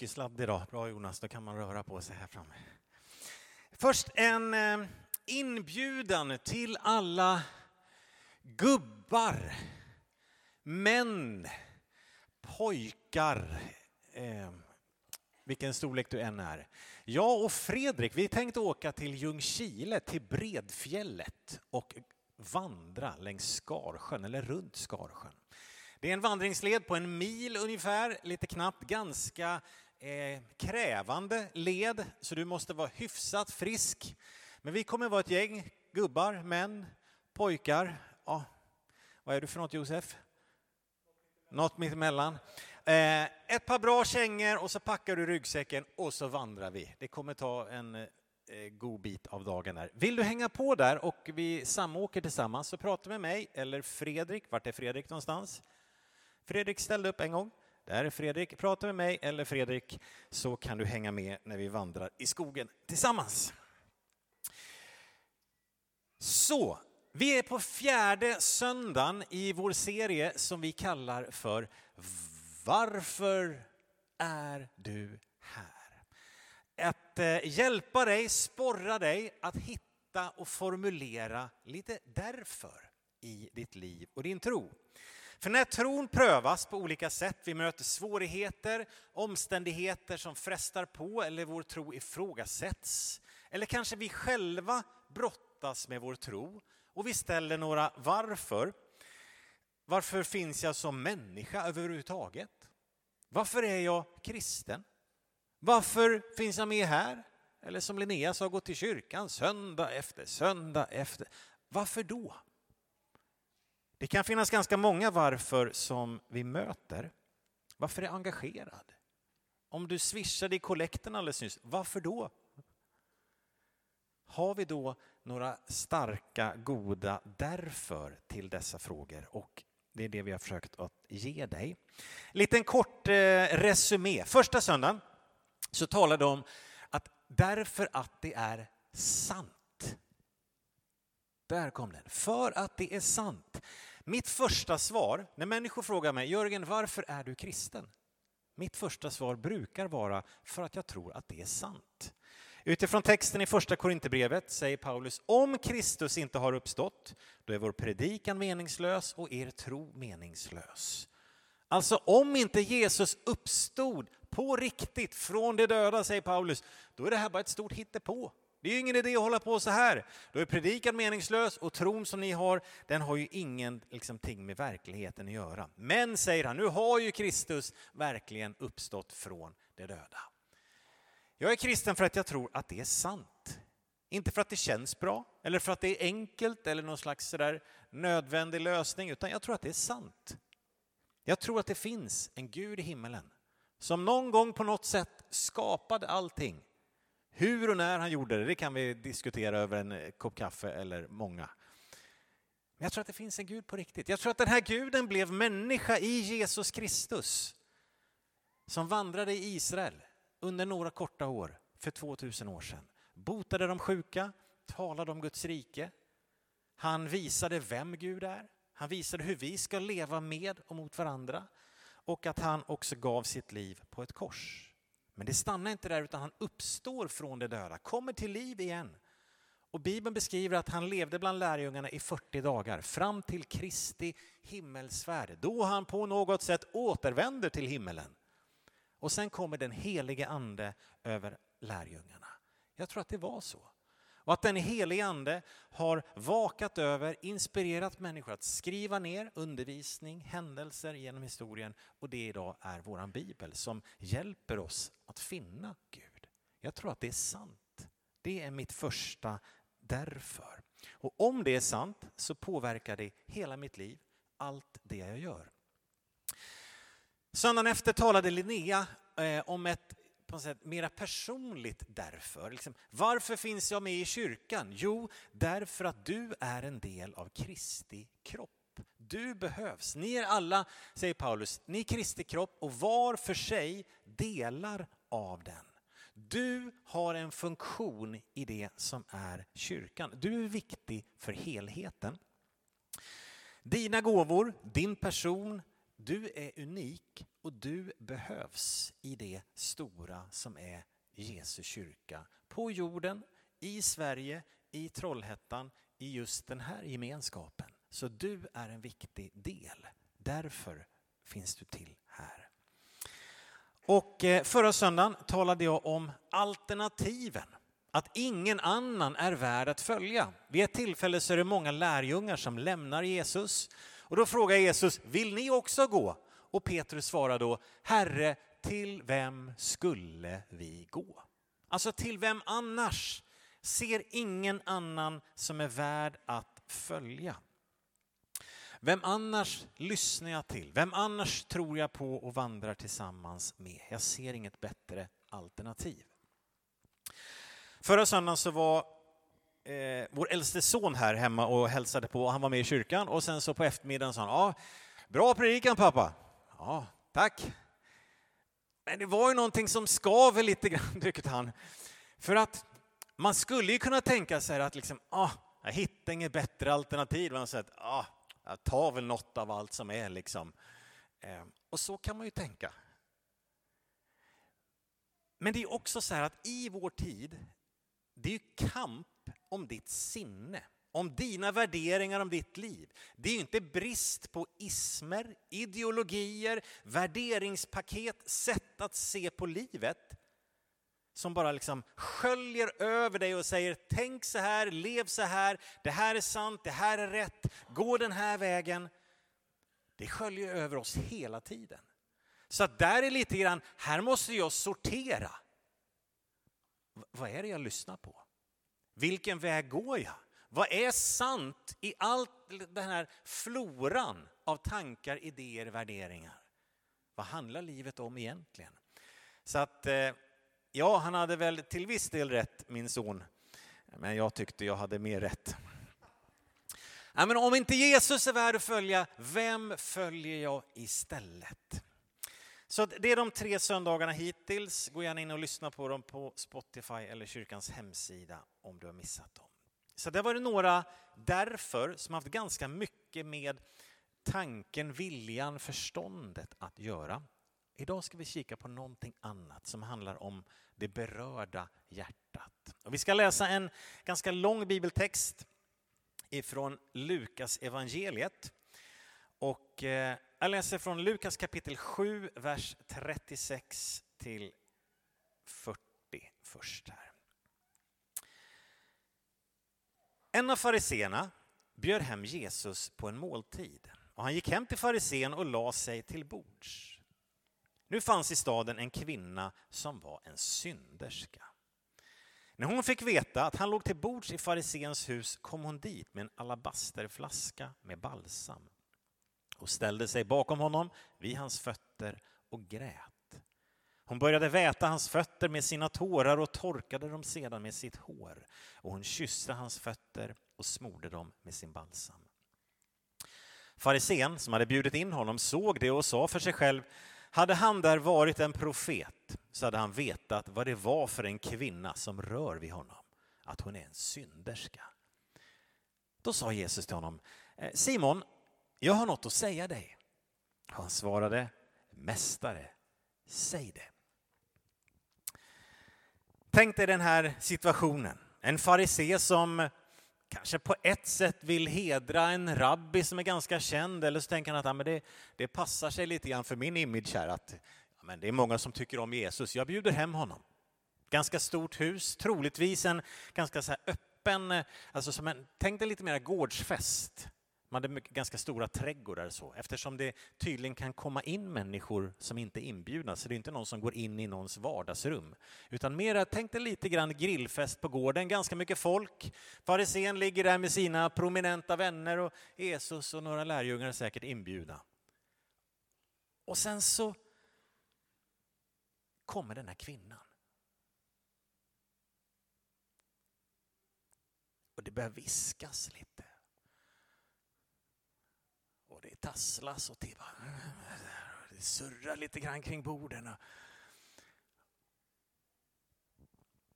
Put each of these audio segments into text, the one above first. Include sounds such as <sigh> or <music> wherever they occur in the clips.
mycket sladd idag. Bra Jonas, då kan man röra på sig här framme. Först en eh, inbjudan till alla gubbar, män, pojkar, eh, vilken storlek du än är. Jag och Fredrik, vi tänkte åka till Ljungskile, till Bredfjället och vandra längs Skarsjön, eller runt Skarsjön. Det är en vandringsled på en mil ungefär, lite knappt, ganska eh, krävande led, så du måste vara hyfsat frisk. Men vi kommer vara ett gäng gubbar, män, pojkar. Ja, vad är du för något Josef? Något mittemellan. Eh, ett par bra kängor och så packar du ryggsäcken och så vandrar vi. Det kommer ta en eh, god bit av dagen där. Vill du hänga på där och vi samåker tillsammans så prata med mig eller Fredrik. Vart är Fredrik någonstans? Fredrik ställde upp en gång. Där är Fredrik. Prata med mig eller Fredrik så kan du hänga med när vi vandrar i skogen tillsammans. Så, vi är på fjärde söndagen i vår serie som vi kallar för Varför är du här? Att eh, hjälpa dig, sporra dig att hitta och formulera lite därför i ditt liv och din tro. För när tron prövas på olika sätt, vi möter svårigheter, omständigheter som frestar på eller vår tro ifrågasätts, eller kanske vi själva brottas med vår tro och vi ställer några varför. Varför finns jag som människa överhuvudtaget? Varför är jag kristen? Varför finns jag med här? Eller som Linnea sa, gå till kyrkan söndag efter söndag efter. Varför då? Det kan finnas ganska många varför som vi möter. Varför är jag engagerad? Om du swishade i kollekten alldeles nyss, varför då? Har vi då några starka, goda därför till dessa frågor? Och det är det vi har försökt att ge dig. Liten kort eh, resumé. Första söndagen så talade de om att därför att det är sant. Där kom den. För att det är sant. Mitt första svar, när människor frågar mig, Jörgen, varför är du kristen? Mitt första svar brukar vara för att jag tror att det är sant. Utifrån texten i första Korinthierbrevet säger Paulus, om Kristus inte har uppstått, då är vår predikan meningslös och er tro meningslös. Alltså om inte Jesus uppstod på riktigt från de döda, säger Paulus, då är det här bara ett stort hittepå. Det är ju ingen idé att hålla på så här. Då är predikan meningslös och tron som ni har, den har ju ingenting liksom, med verkligheten att göra. Men, säger han, nu har ju Kristus verkligen uppstått från de döda. Jag är kristen för att jag tror att det är sant. Inte för att det känns bra, eller för att det är enkelt eller någon slags sådär nödvändig lösning, utan jag tror att det är sant. Jag tror att det finns en Gud i himmelen som någon gång på något sätt skapade allting hur och när han gjorde det, det kan vi diskutera över en eh, kopp kaffe eller många. Men jag tror att det finns en Gud på riktigt. Jag tror att den här guden blev människa i Jesus Kristus som vandrade i Israel under några korta år för 2000 år sedan. Botade de sjuka, talade om Guds rike. Han visade vem Gud är. Han visade hur vi ska leva med och mot varandra och att han också gav sitt liv på ett kors. Men det stannar inte där utan han uppstår från de döda, kommer till liv igen. Och Bibeln beskriver att han levde bland lärjungarna i 40 dagar fram till Kristi himmelsfärd, då han på något sätt återvänder till himmelen. Och sen kommer den helige ande över lärjungarna. Jag tror att det var så. Och att den helige ande har vakat över, inspirerat människor att skriva ner undervisning, händelser genom historien och det idag är våran bibel som hjälper oss att finna Gud. Jag tror att det är sant. Det är mitt första därför. Och om det är sant så påverkar det hela mitt liv, allt det jag gör. Söndagen efter talade Linnea eh, om ett på något sätt mera personligt därför. Liksom, varför finns jag med i kyrkan? Jo, därför att du är en del av Kristi kropp. Du behövs. Ni är alla, säger Paulus, ni är Kristi kropp och var för sig delar av den. Du har en funktion i det som är kyrkan. Du är viktig för helheten. Dina gåvor, din person, du är unik och du behövs i det stora som är Jesu kyrka. På jorden, i Sverige, i Trollhättan, i just den här gemenskapen. Så du är en viktig del. Därför finns du till här. Och eh, förra söndagen talade jag om alternativen. Att ingen annan är värd att följa. Vid ett tillfälle så är det många lärjungar som lämnar Jesus. Och då frågar Jesus, vill ni också gå? Och Petrus svarar då, Herre, till vem skulle vi gå? Alltså till vem annars? Ser ingen annan som är värd att följa. Vem annars lyssnar jag till? Vem annars tror jag på och vandrar tillsammans med? Jag ser inget bättre alternativ. Förra söndagen så var eh, vår äldste son här hemma och hälsade på. Han var med i kyrkan och sen så på eftermiddagen sa han, ja, bra predikan pappa. Ja, tack. Men det var ju någonting som skaver lite grann, <laughs> tyckte han. För att man skulle ju kunna tänka sig att liksom, ah, jag hittar inget bättre alternativ. Man säger att, ah, jag tar väl något av allt som är liksom. Eh, och så kan man ju tänka. Men det är också så här att i vår tid, det är ju kamp om ditt sinne, om dina värderingar om ditt liv. Det är inte brist på ismer, ideologier, värderingspaket, sätt att se på livet som bara liksom sköljer över dig och säger tänk så här, lev så här, det här är sant, det här är rätt, gå den här vägen. Det sköljer över oss hela tiden. Så att där är lite grann, här måste jag sortera. Vad är det jag lyssnar på? Vilken väg går jag? Vad är sant i allt den här floran av tankar, idéer, värderingar? Vad handlar livet om egentligen? Så att eh, Ja, han hade väl till viss del rätt, min son. Men jag tyckte jag hade mer rätt. Ja, men om inte Jesus är värd att följa, vem följer jag istället? Så det är de tre söndagarna hittills. Gå gärna in och lyssna på dem på Spotify eller kyrkans hemsida om du har missat dem. Så det var det några därför som haft ganska mycket med tanken, viljan, förståndet att göra. Idag ska vi kika på någonting annat som handlar om det berörda hjärtat. Och vi ska läsa en ganska lång bibeltext ifrån Lukas evangeliet. Och eh, jag läser från Lukas kapitel 7, vers 36 till 40 först här. En av fariseerna bjöd hem Jesus på en måltid och han gick hem till farisén och la sig till bords. Nu fanns i staden en kvinna som var en synderska. När hon fick veta att han låg till bords i farisens hus kom hon dit med en alabasterflaska med balsam och ställde sig bakom honom vid hans fötter och grät. Hon började väta hans fötter med sina tårar och torkade dem sedan med sitt hår och hon kysste hans fötter och smorde dem med sin balsam. Farisén som hade bjudit in honom såg det och sa för sig själv hade han där varit en profet så hade han vetat vad det var för en kvinna som rör vid honom, att hon är en synderska. Då sa Jesus till honom, eh, Simon, jag har något att säga dig. Han svarade, Mästare, säg det. Tänk dig den här situationen. En farisé som kanske på ett sätt vill hedra en rabbi som är ganska känd eller så tänker han att ja, men det, det passar sig lite grann för min image här att ja, men det är många som tycker om Jesus, jag bjuder hem honom. Ganska stort hus, troligtvis en ganska så öppen, alltså som en, tänk dig lite mer gårdsfest man hade ganska stora trädgårdar så, eftersom det tydligen kan komma in människor som inte är inbjudna, så det är inte någon som går in i någons vardagsrum. Utan mera, tänk dig lite grann grillfest på gården, ganska mycket folk. Farisén ligger där med sina prominenta vänner och Jesus och några lärjungar är säkert inbjudna. Och sen så kommer den här kvinnan. Och det börjar viskas lite tasslas och det, det surrar lite grann kring borden.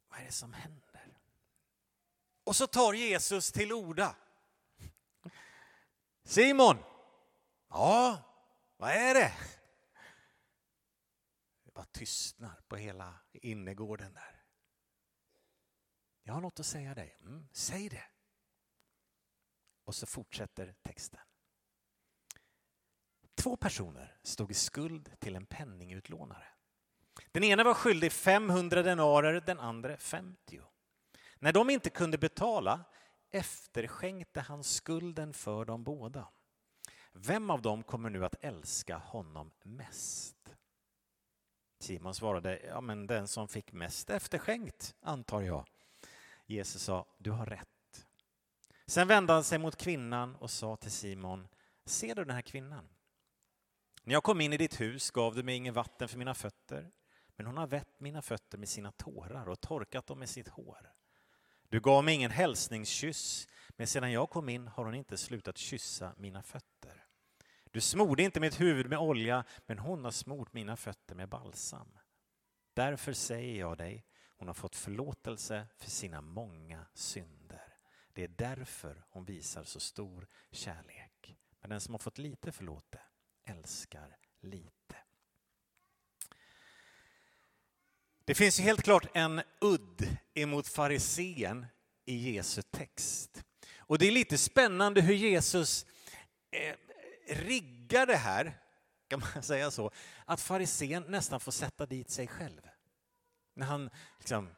Vad är det som händer? Och så tar Jesus till orda. Simon! Ja, vad är det? Det bara tystnar på hela innergården där. Jag har något att säga dig. Mm, säg det. Och så fortsätter texten. Två personer stod i skuld till en penningutlånare. Den ena var skyldig 500 denarer, den andra 50. När de inte kunde betala efterskänkte han skulden för dem båda. Vem av dem kommer nu att älska honom mest? Simon svarade, ja men den som fick mest efterskänkt, antar jag. Jesus sa, du har rätt. Sen vände han sig mot kvinnan och sa till Simon, ser du den här kvinnan? När jag kom in i ditt hus gav du mig ingen vatten för mina fötter, men hon har vätt mina fötter med sina tårar och torkat dem med sitt hår. Du gav mig ingen hälsningskyss, men sedan jag kom in har hon inte slutat kyssa mina fötter. Du smorde inte mitt huvud med olja, men hon har smort mina fötter med balsam. Därför säger jag dig, hon har fått förlåtelse för sina många synder. Det är därför hon visar så stor kärlek. Men den som har fått lite förlåtet älskar lite. Det finns ju helt klart en udd emot farisén i Jesu text. Och det är lite spännande hur Jesus eh, riggar det här, kan man <laughs> säga så, att farisén nästan får sätta dit sig själv. När han liksom,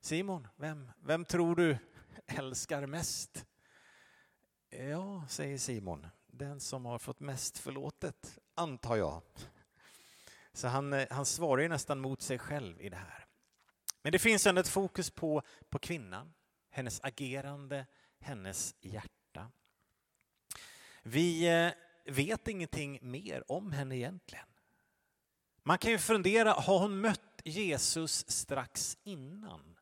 Simon, vem, vem tror du <laughs> älskar mest? Ja, säger Simon, den som har fått mest förlåtet, antar jag. Så han, eh, han svarar ju nästan mot sig själv i det här. Men det finns ändå ett fokus på, på kvinnan, hennes agerande, hennes hjärta. Vi eh, vet ingenting mer om henne egentligen. Man kan ju fundera, har hon mött Jesus strax innan?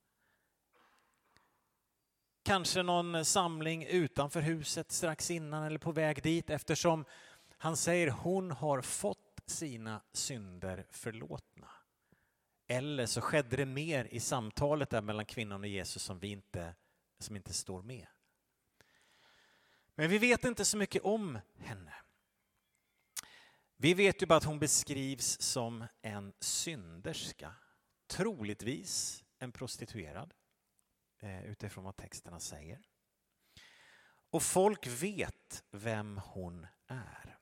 Kanske någon samling utanför huset strax innan eller på väg dit eftersom han säger hon har fått sina synder förlåtna. Eller så skedde det mer i samtalet där mellan kvinnan och Jesus som, vi inte, som inte står med. Men vi vet inte så mycket om henne. Vi vet ju bara att hon beskrivs som en synderska, troligtvis en prostituerad Eh, utifrån vad texterna säger. Och folk vet vem hon är.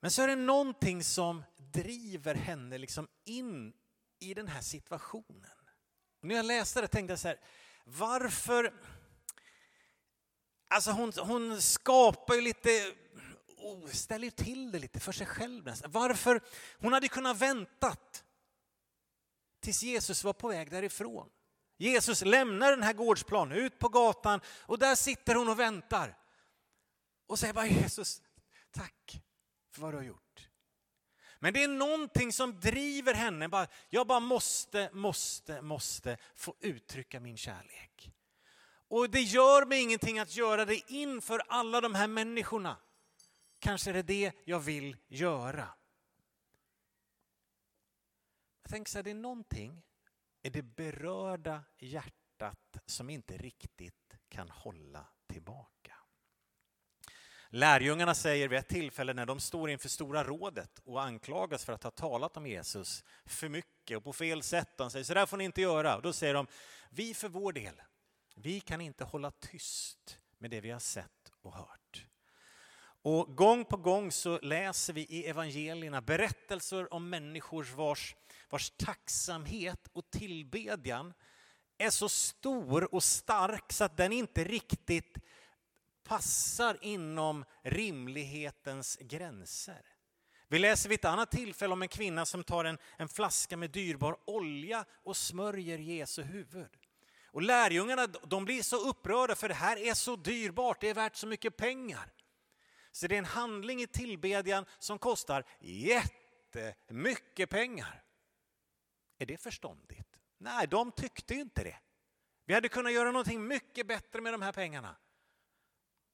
Men så är det någonting som driver henne liksom in i den här situationen. Och när jag läste det tänkte jag så här, varför... Alltså hon, hon skapar ju lite, oh, ställer ju till det lite för sig själv. Varför? Hon hade kunnat väntat tills Jesus var på väg därifrån. Jesus lämnar den här gårdsplanen ut på gatan och där sitter hon och väntar. Och säger bara Jesus, tack för vad du har gjort. Men det är någonting som driver henne. Bara, jag bara måste, måste, måste få uttrycka min kärlek. Och det gör mig ingenting att göra det inför alla de här människorna. Kanske är det det jag vill göra. Tänk så här, det är någonting i det berörda hjärtat som inte riktigt kan hålla tillbaka. Lärjungarna säger vid ett tillfälle när de står inför Stora rådet och anklagas för att ha talat om Jesus för mycket och på fel sätt. De säger så där får ni inte göra. Och då säger de, vi för vår del, vi kan inte hålla tyst med det vi har sett och hört. Och gång på gång så läser vi i evangelierna berättelser om människor vars, vars tacksamhet och tillbedjan är så stor och stark så att den inte riktigt passar inom rimlighetens gränser. Vi läser vid ett annat tillfälle om en kvinna som tar en, en flaska med dyrbar olja och smörjer Jesu huvud. Och lärjungarna de blir så upprörda för det här är så dyrbart, det är värt så mycket pengar. Så det är en handling i tillbedjan som kostar jättemycket pengar. Är det förståndigt? Nej, de tyckte inte det. Vi hade kunnat göra någonting mycket bättre med de här pengarna.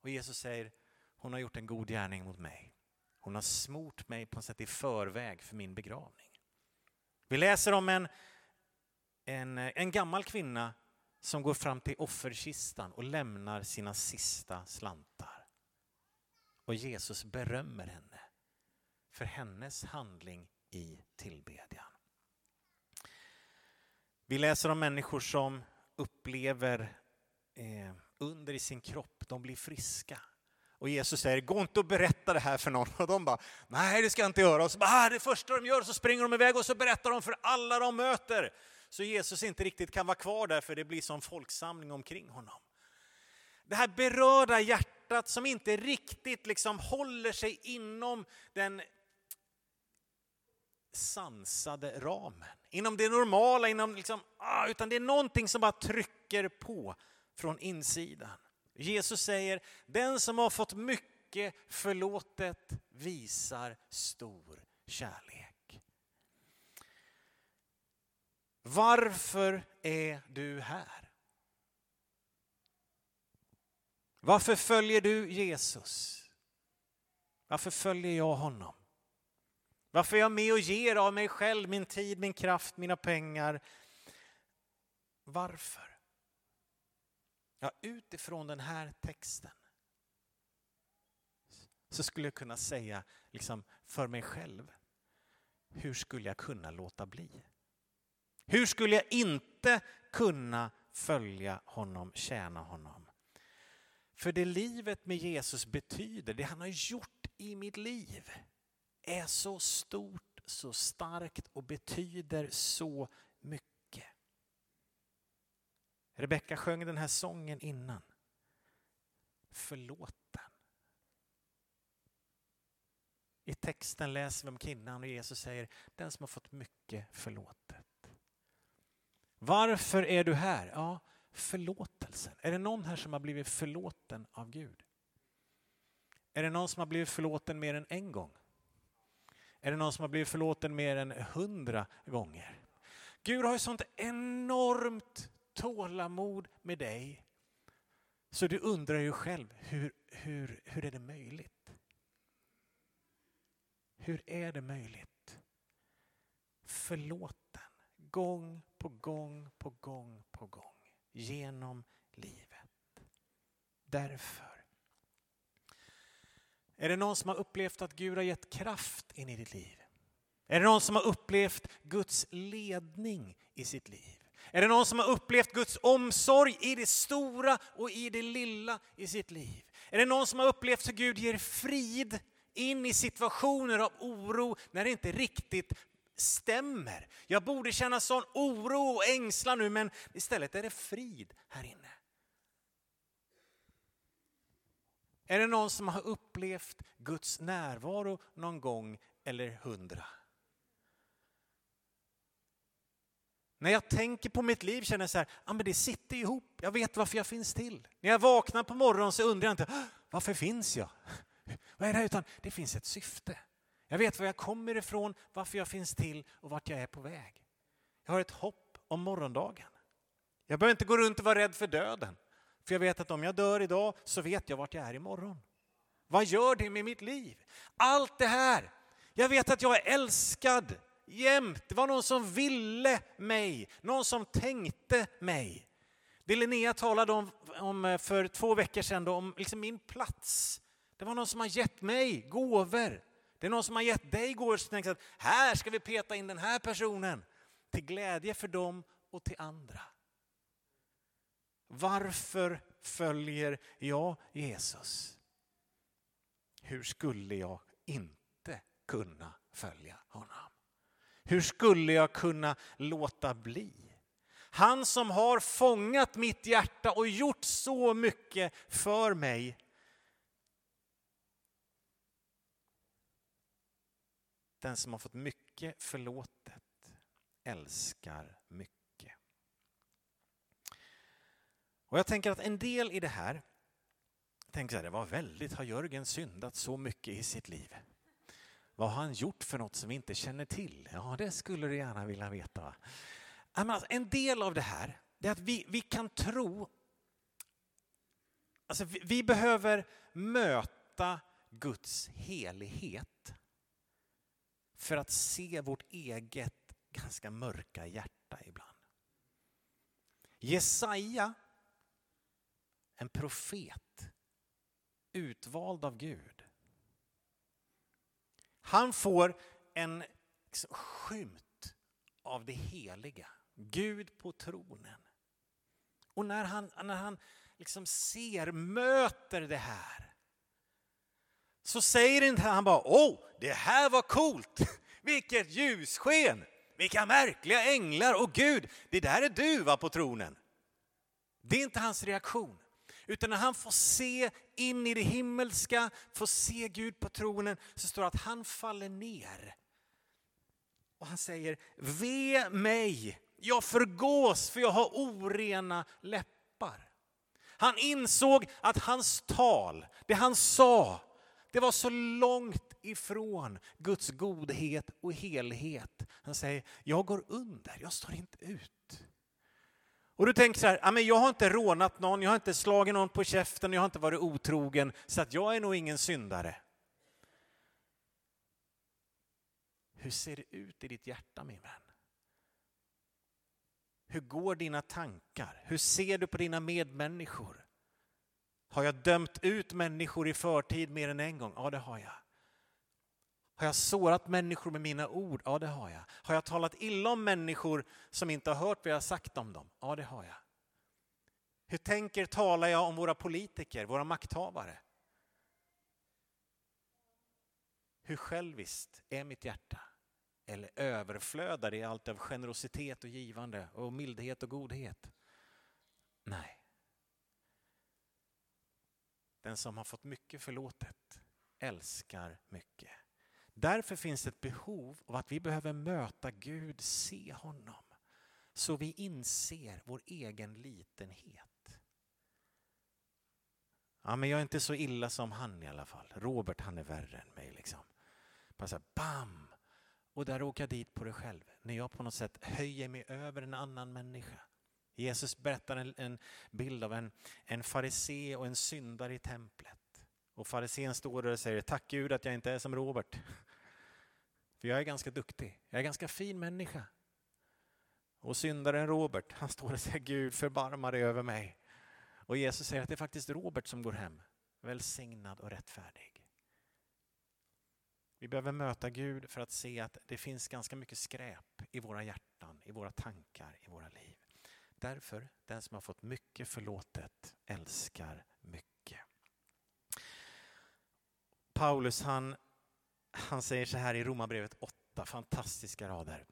Och Jesus säger, hon har gjort en god gärning mot mig. Hon har smort mig på något sätt i förväg för min begravning. Vi läser om en, en, en gammal kvinna som går fram till offerkistan och lämnar sina sista slantar. Och Jesus berömmer henne för hennes handling i tillbedjan. Vi läser om människor som upplever eh, under i sin kropp, de blir friska. Och Jesus säger, gå inte och berätta det här för någon. Och de bara, nej det ska jag inte göra. Och så bara, ah, det första de gör så springer de iväg och så berättar de för alla de möter. Så Jesus inte riktigt kan vara kvar där för det blir som folksamling omkring honom. Det här berörda hjärtat som inte riktigt liksom håller sig inom den sansade ramen. Inom det normala, inom liksom, ah, utan det är någonting som bara trycker på från insidan. Jesus säger, den som har fått mycket förlåtet visar stor kärlek. Varför är du här? Varför följer du Jesus? Varför följer jag honom? Varför är jag med och ger av mig själv, min tid, min kraft, mina pengar? Varför? Ja, utifrån den här texten så skulle jag kunna säga liksom för mig själv, hur skulle jag kunna låta bli? Hur skulle jag inte kunna följa honom, tjäna honom? För det livet med Jesus betyder, det han har gjort i mitt liv, är så stort, så starkt och betyder så mycket. Rebecka sjöng den här sången innan. Förlåten. I texten läser vi om kvinnan och Jesus säger den som har fått mycket förlåtet. Varför är du här? Ja, förlåtelsen. Är det någon här som har blivit förlåten av Gud? Är det någon som har blivit förlåten mer än en gång? Är det någon som har blivit förlåten mer än hundra gånger? Gud har ju sånt enormt tålamod med dig så du undrar ju själv, hur, hur, hur är det möjligt? Hur är det möjligt? Förlåten, gång på gång på gång på gång, genom livet. Därför är det någon som har upplevt att Gud har gett kraft in i ditt liv? Är det någon som har upplevt Guds ledning i sitt liv? Är det någon som har upplevt Guds omsorg i det stora och i det lilla i sitt liv? Är det någon som har upplevt hur Gud ger frid in i situationer av oro när det inte riktigt stämmer? Jag borde känna sån oro och ängslan nu men istället är det frid här inne. Är det någon som har upplevt Guds närvaro någon gång eller hundra? När jag tänker på mitt liv känner jag så här, ah, men det sitter ihop, jag vet varför jag finns till. När jag vaknar på morgonen så undrar jag inte, ah, varför finns jag? <laughs> Vad är det här? Utan det finns ett syfte. Jag vet var jag kommer ifrån, varför jag finns till och vart jag är på väg. Jag har ett hopp om morgondagen. Jag behöver inte gå runt och vara rädd för döden. För jag vet att om jag dör idag så vet jag vart jag är imorgon. Vad gör det med mitt liv? Allt det här. Jag vet att jag är älskad jämt. Det var någon som ville mig, någon som tänkte mig. Det Linnea talade om, om eh, för två veckor sedan, då, om liksom min plats. Det var någon som har gett mig gåvor. Det är någon som har gett dig gåvor som tänker att här ska vi peta in den här personen till glädje för dem och till andra. Varför följer jag Jesus? Hur skulle jag inte kunna följa honom? Hur skulle jag kunna låta bli? Han som har fångat mitt hjärta och gjort så mycket för mig. Den som har fått mycket förlåtet älskar mycket. Och jag tänker att en del i det här, tänker så här, det var väldigt, har Jörgen syndat så mycket i sitt liv? Vad har han gjort för något som vi inte känner till? Ja, det skulle du gärna vilja veta. Alltså, en del av det här är att vi, vi kan tro... Alltså, vi, vi behöver möta Guds helighet för att se vårt eget ganska mörka hjärta ibland. Jesaja en profet utvald av Gud. Han får en liksom skymt av det heliga, Gud på tronen. Och när han, när han liksom ser, möter det här, så säger inte han bara åh, det här var coolt, vilket ljussken, vilka märkliga änglar och Gud, det där är du va på tronen. Det är inte hans reaktion. Utan när han får se in i det himmelska, får se Gud på tronen, så står det att han faller ner. Och han säger, ve mig, jag förgås för jag har orena läppar. Han insåg att hans tal, det han sa, det var så långt ifrån Guds godhet och helhet. Han säger, jag går under, jag står inte ut. Och du tänker så här, jag har inte rånat någon, jag har inte slagit någon på käften, jag har inte varit otrogen, så att jag är nog ingen syndare. Hur ser det ut i ditt hjärta min vän? Hur går dina tankar? Hur ser du på dina medmänniskor? Har jag dömt ut människor i förtid mer än en gång? Ja, det har jag. Har jag sårat människor med mina ord? Ja, det har jag. Har jag talat illa om människor som inte har hört vad jag har sagt om dem? Ja, det har jag. Hur tänker, talar jag om våra politiker, våra makthavare? Hur själviskt är mitt hjärta? Eller överflödar det allt av generositet och givande och mildhet och godhet? Nej. Den som har fått mycket förlåtet älskar mycket. Därför finns det ett behov av att vi behöver möta Gud, se honom, så vi inser vår egen litenhet. Ja, men jag är inte så illa som han i alla fall. Robert, han är värre än mig. Liksom. Bara så här, bam! Och där råkar jag dit på det själv. När jag på något sätt höjer mig över en annan människa. Jesus berättar en, en bild av en, en farisé och en syndare i templet. Och farisén står där och säger tack Gud att jag inte är som Robert. För jag är ganska duktig. Jag är ganska fin människa. Och syndaren Robert, han står och säger Gud förbarma dig över mig. Och Jesus säger att det är faktiskt Robert som går hem, välsignad och rättfärdig. Vi behöver möta Gud för att se att det finns ganska mycket skräp i våra hjärtan, i våra tankar, i våra liv. Därför, den som har fått mycket förlåtet älskar mycket. Paulus han han säger så här i Romarbrevet 8, fantastiska rader.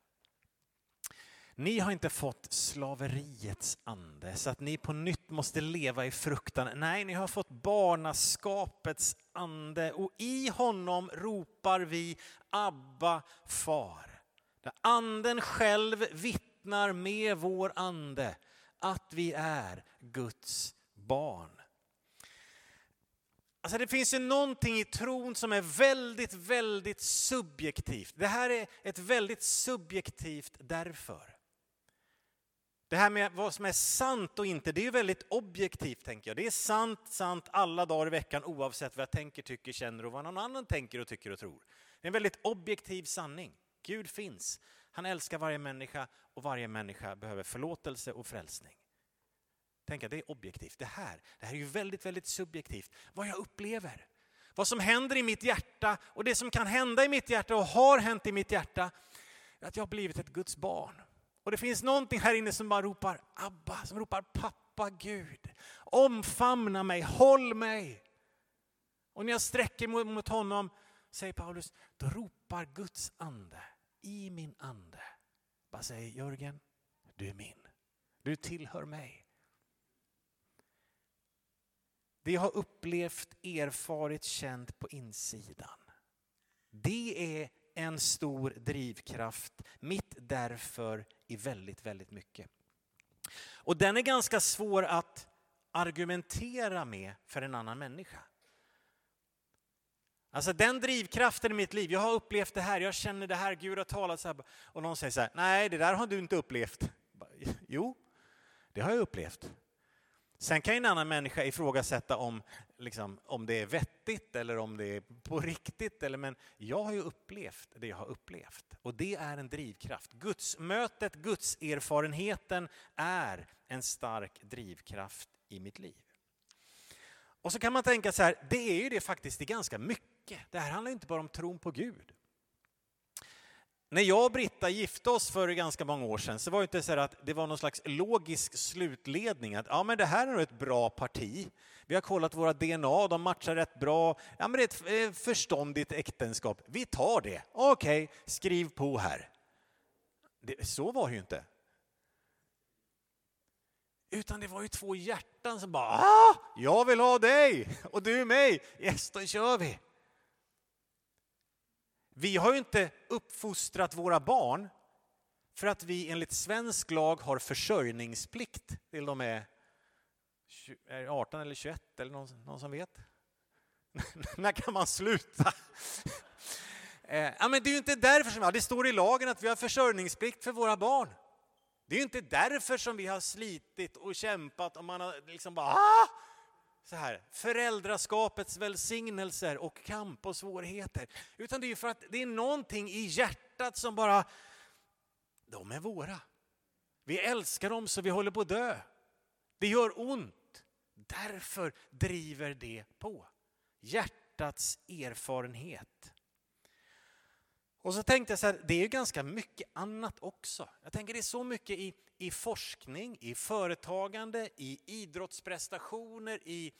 Ni har inte fått slaveriets ande så att ni på nytt måste leva i fruktan. Nej, ni har fått barnaskapets ande och i honom ropar vi Abba far. Där anden själv vittnar med vår ande att vi är Guds barn. Alltså det finns ju någonting i tron som är väldigt, väldigt subjektivt. Det här är ett väldigt subjektivt därför. Det här med vad som är sant och inte, det är ju väldigt objektivt tänker jag. Det är sant, sant alla dagar i veckan oavsett vad jag tänker, tycker, känner och vad någon annan tänker och tycker och tror. Det är en väldigt objektiv sanning. Gud finns. Han älskar varje människa och varje människa behöver förlåtelse och frälsning. Tänk att det är objektivt. Det här, det här är ju väldigt, väldigt subjektivt. Vad jag upplever. Vad som händer i mitt hjärta och det som kan hända i mitt hjärta och har hänt i mitt hjärta. Är att jag har blivit ett Guds barn. Och det finns någonting här inne som bara ropar Abba, som ropar pappa Gud. Omfamna mig, håll mig. Och när jag sträcker mig mot honom, säger Paulus, då ropar Guds ande i min ande. Bara säger Jörgen, du är min. Du tillhör mig. Det jag har upplevt, erfarit, känt på insidan. Det är en stor drivkraft, mitt därför i väldigt, väldigt mycket. Och den är ganska svår att argumentera med för en annan människa. Alltså den drivkraften i mitt liv, jag har upplevt det här, jag känner det här, Gud har talat så här. Och någon säger så här, nej det där har du inte upplevt. Jo, det har jag upplevt. Sen kan en annan människa ifrågasätta om, liksom, om det är vettigt eller om det är på riktigt. Eller, men jag har ju upplevt det jag har upplevt och det är en drivkraft. Gudsmötet, gudserfarenheten är en stark drivkraft i mitt liv. Och så kan man tänka så här, det är ju det faktiskt i ganska mycket. Det här handlar inte bara om tron på Gud. När jag och Britta gifte oss för ganska många år sedan så var det inte så att det var någon slags logisk slutledning att ja, men det här är nog ett bra parti. Vi har kollat våra DNA, de matchar rätt bra. Ja, men det är ett eh, förståndigt äktenskap. Vi tar det. Okej, okay, skriv på här. Det, så var det ju inte. Utan det var ju två hjärtan som bara ah, jag vill ha dig och du mig. Yes, då kör vi. Vi har ju inte uppfostrat våra barn för att vi enligt svensk lag har försörjningsplikt till de är 18 eller 21 eller någon, någon som vet? <laughs> När kan man sluta? <laughs> Eh, ja, men det är ju inte därför som det står i lagen att vi har försörjningsplikt för våra barn. Det är ju inte därför som vi har slitit och kämpat och man har liksom bara ah! Så här, föräldraskapets välsignelser och kamp och svårigheter. Utan det är för att det är någonting i hjärtat som bara, de är våra. Vi älskar dem så vi håller på att dö. Det gör ont. Därför driver det på. Hjärtats erfarenhet. Och så tänkte jag så här, det är ju ganska mycket annat också. Jag tänker det är så mycket i, i forskning, i företagande, i idrottsprestationer, i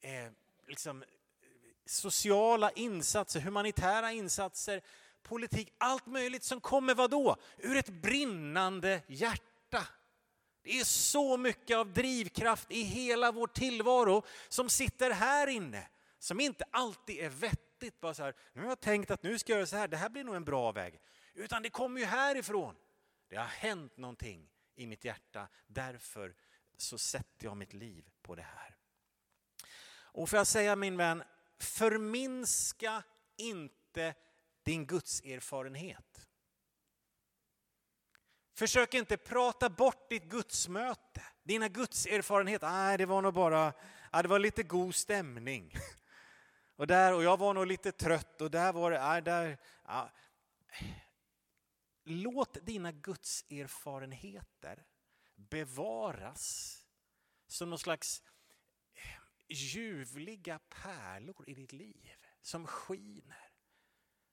eh, liksom, sociala insatser, humanitära insatser, politik, allt möjligt som kommer vadå? Ur ett brinnande hjärta. Det är så mycket av drivkraft i hela vår tillvaro som sitter här inne, som inte alltid är vettigt vettigt. Bara så här, nu har jag tänkt att nu ska jag göra så här, det här blir nog en bra väg. Utan det kommer ju härifrån. Det har hänt någonting i mitt hjärta. Därför så sätter jag mitt liv på det här. Och får jag säga min vän, förminska inte din gudserfarenhet. Försök inte prata bort ditt gudsmöte, dina gudserfarenheter. Nej, det var nog bara, ja, det var lite god stämning. Och, där, och jag var nog lite trött och där var det, äh, där, ja. Låt dina gudserfarenheter bevaras som någon slags eh, ljuvliga pärlor i ditt liv som skiner.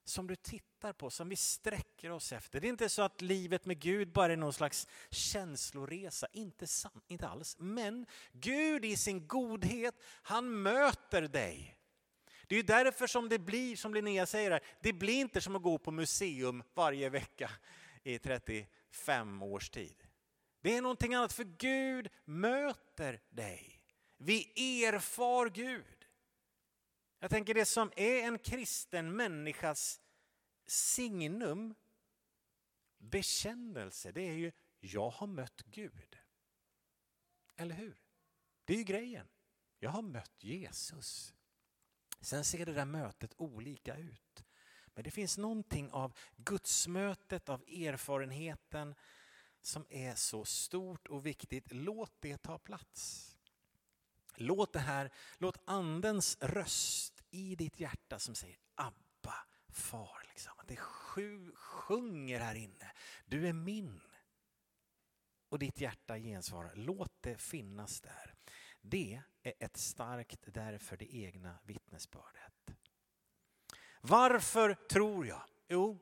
Som du tittar på, som vi sträcker oss efter. Det är inte så att livet med Gud bara är någon slags känsloresa, inte, sant, inte alls. Men Gud i sin godhet, han möter dig det är därför som det blir, som Linnea säger här, det blir inte som att gå på museum varje vecka i 35 års tid. Det är någonting annat, för Gud möter dig. Vi erfar Gud. Jag tänker det som är en kristen människas signum, bekännelse, det är ju jag har mött Gud. Eller hur? Det är ju grejen. Jag har mött Jesus. Sen ser det där mötet olika ut. Men det finns någonting av gudsmötet, av erfarenheten som är så stort och viktigt. Låt det ta plats. Låt det här, låt andens röst i ditt hjärta som säger Abba, far, liksom. att det sju, sjunger här inne. Du är min. Och ditt hjärta gensvarar. Låt det finnas där. Det är ett starkt därför det egna vittnesbördet. Varför tror jag? Jo,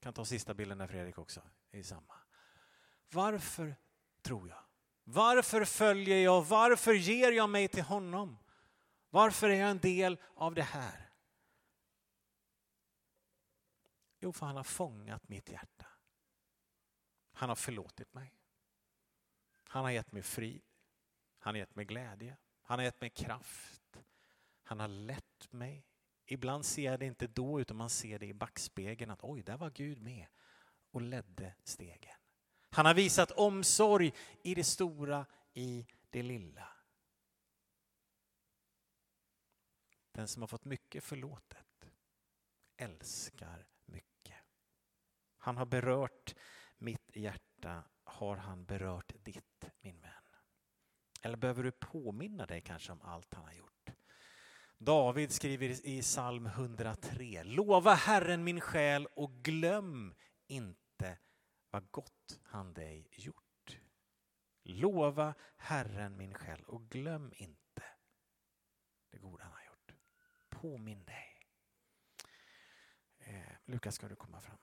kan ta sista bilden där Fredrik också, är samma. Varför tror jag? Varför följer jag? Varför ger jag mig till honom? Varför är jag en del av det här? Jo, för han har fångat mitt hjärta. Han har förlåtit mig. Han har gett mig frid. Han har gett mig glädje. Han har gett mig kraft. Han har lett mig. Ibland ser jag det inte då utan man ser det i backspegeln att oj, där var Gud med och ledde stegen. Han har visat omsorg i det stora, i det lilla. Den som har fått mycket förlåtet älskar mycket. Han har berört mitt hjärta, har han berört ditt, min vän? Eller behöver du påminna dig kanske om allt han har gjort? David skriver i psalm 103. Lova Herren min själ och glöm inte vad gott han dig gjort. Lova Herren min själ och glöm inte det goda han har gjort. Påminn dig. Eh, Lukas, ska du komma fram?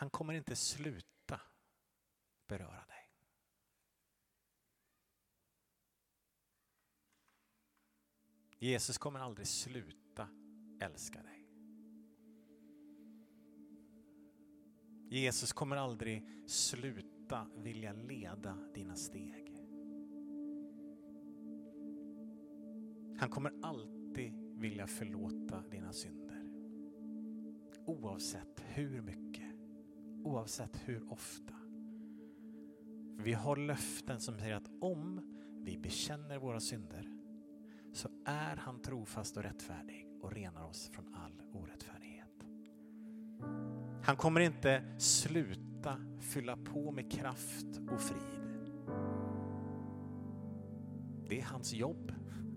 Han kommer inte sluta beröra dig. Jesus kommer aldrig sluta älska dig. Jesus kommer aldrig sluta vilja leda dina steg. Han kommer alltid vilja förlåta dina synder. Oavsett hur mycket, oavsett hur ofta. Vi har löften som säger att om vi bekänner våra synder så är han trofast och rättfärdig och renar oss från all orättfärdighet. Han kommer inte sluta fylla på med kraft och frid. Det är hans jobb,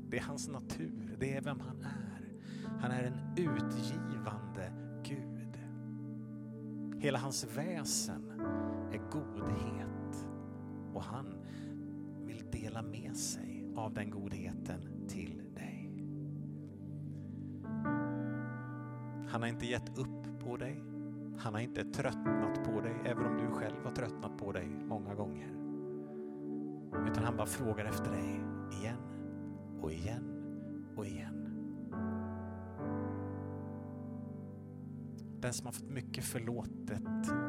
det är hans natur, det är vem han är. Han är en utgivare. Hela hans väsen är godhet och han vill dela med sig av den godheten till dig. Han har inte gett upp på dig. Han har inte tröttnat på dig, även om du själv har tröttnat på dig många gånger. Utan han bara frågar efter dig igen och igen och igen. Den som har fått mycket förlåtet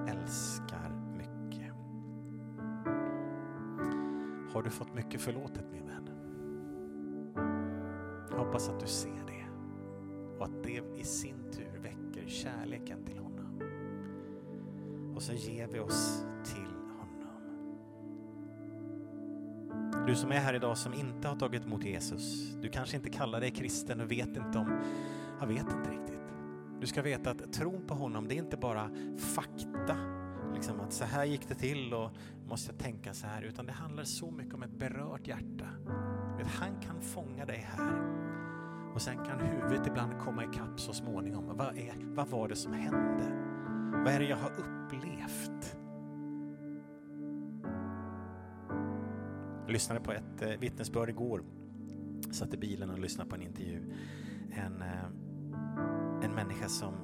älskar mycket. Har du fått mycket förlåtet min vän? Jag hoppas att du ser det och att det i sin tur väcker kärleken till honom. Och så ger vi oss till honom. Du som är här idag som inte har tagit emot Jesus, du kanske inte kallar dig kristen och vet inte om, jag vet inte riktigt. Du ska veta att tron på honom, det är inte bara fakta, liksom att så här gick det till och måste jag tänka så här, utan det handlar så mycket om ett berört hjärta. Att han kan fånga dig här och sen kan huvudet ibland komma ikapp så småningom. Vad, är, vad var det som hände? Vad är det jag har upplevt? Jag lyssnade på ett eh, vittnesbörd igår. Satt i bilen och lyssnade på en intervju. En, eh, en människa som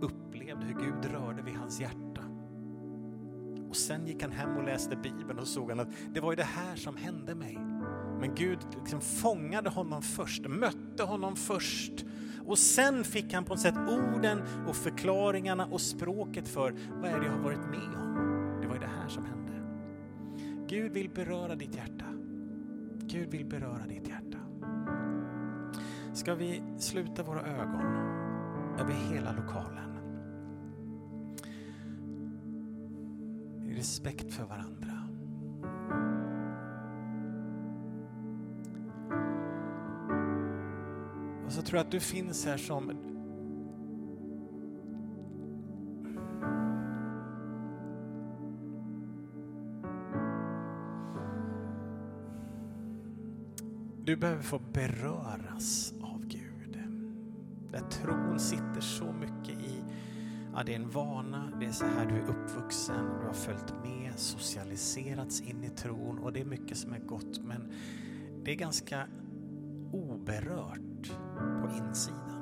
upplevde hur Gud rörde vid hans hjärta. Och sen gick han hem och läste Bibeln och såg han att det var ju det här som hände mig. Men Gud liksom fångade honom först, mötte honom först. Och sen fick han på något sätt orden och förklaringarna och språket för vad är det jag har varit med om. Det var ju det här som hände. Gud vill beröra ditt hjärta. Gud vill beröra ditt hjärta. Ska vi sluta våra ögon över hela lokalen? I respekt för varandra. Och så tror jag att du finns här som Du behöver få beröras. Där tron sitter så mycket i, ja det är en vana, det är så här du är uppvuxen, du har följt med, socialiserats in i tron och det är mycket som är gott men det är ganska oberört på insidan.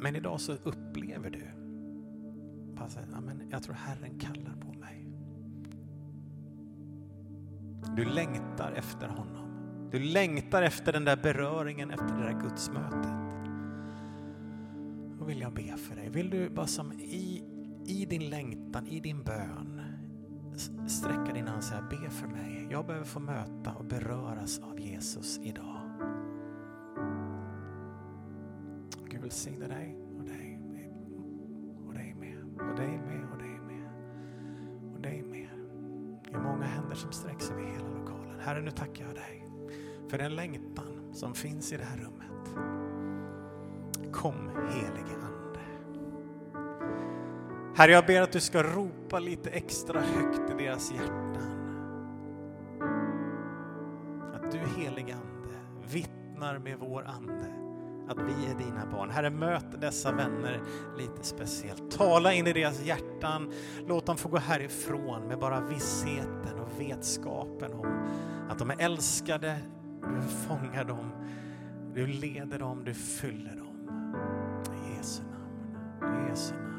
Men idag så upplever du, ja, men jag tror Herren kallar på mig. Du längtar efter honom. Du längtar efter den där beröringen, efter det där gudsmötet. Då vill jag be för dig. Vill du bara som i, i din längtan, i din bön sträcka din hand och säga be för mig. Jag behöver få möta och beröras av Jesus idag. Gud välsigne dig dig Med händer som sträcks över hela lokalen. Herre, nu tackar jag dig för den längtan som finns i det här rummet. Kom helige Ande. Herre, jag ber att du ska ropa lite extra högt i deras hjärtan. Att du helige Ande vittnar med vår ande att vi är dina barn. Herre, möt dessa vänner lite speciellt. Tala in i deras hjärtan. Låt dem få gå härifrån med bara vissheten vetskapen om att de är älskade. Du fångar dem Du leder dem, du fyller dem. I Jesu namn. I Jesu namn.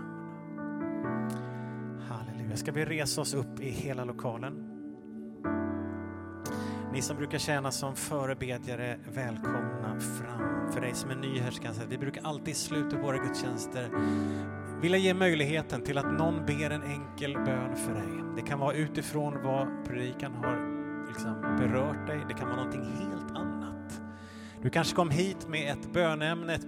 Halleluja. Ska vi resa oss upp i hela lokalen? Ni som brukar tjäna som förebedjare, välkomna fram. För dig som är ny här ska jag säga, vi brukar alltid i slutet på våra gudstjänster vilja ge möjligheten till att någon ber en enkel bön för dig. Det kan vara utifrån vad predikan har liksom berört dig, det kan vara någonting helt annat. Du kanske kom hit med ett bönämne, ett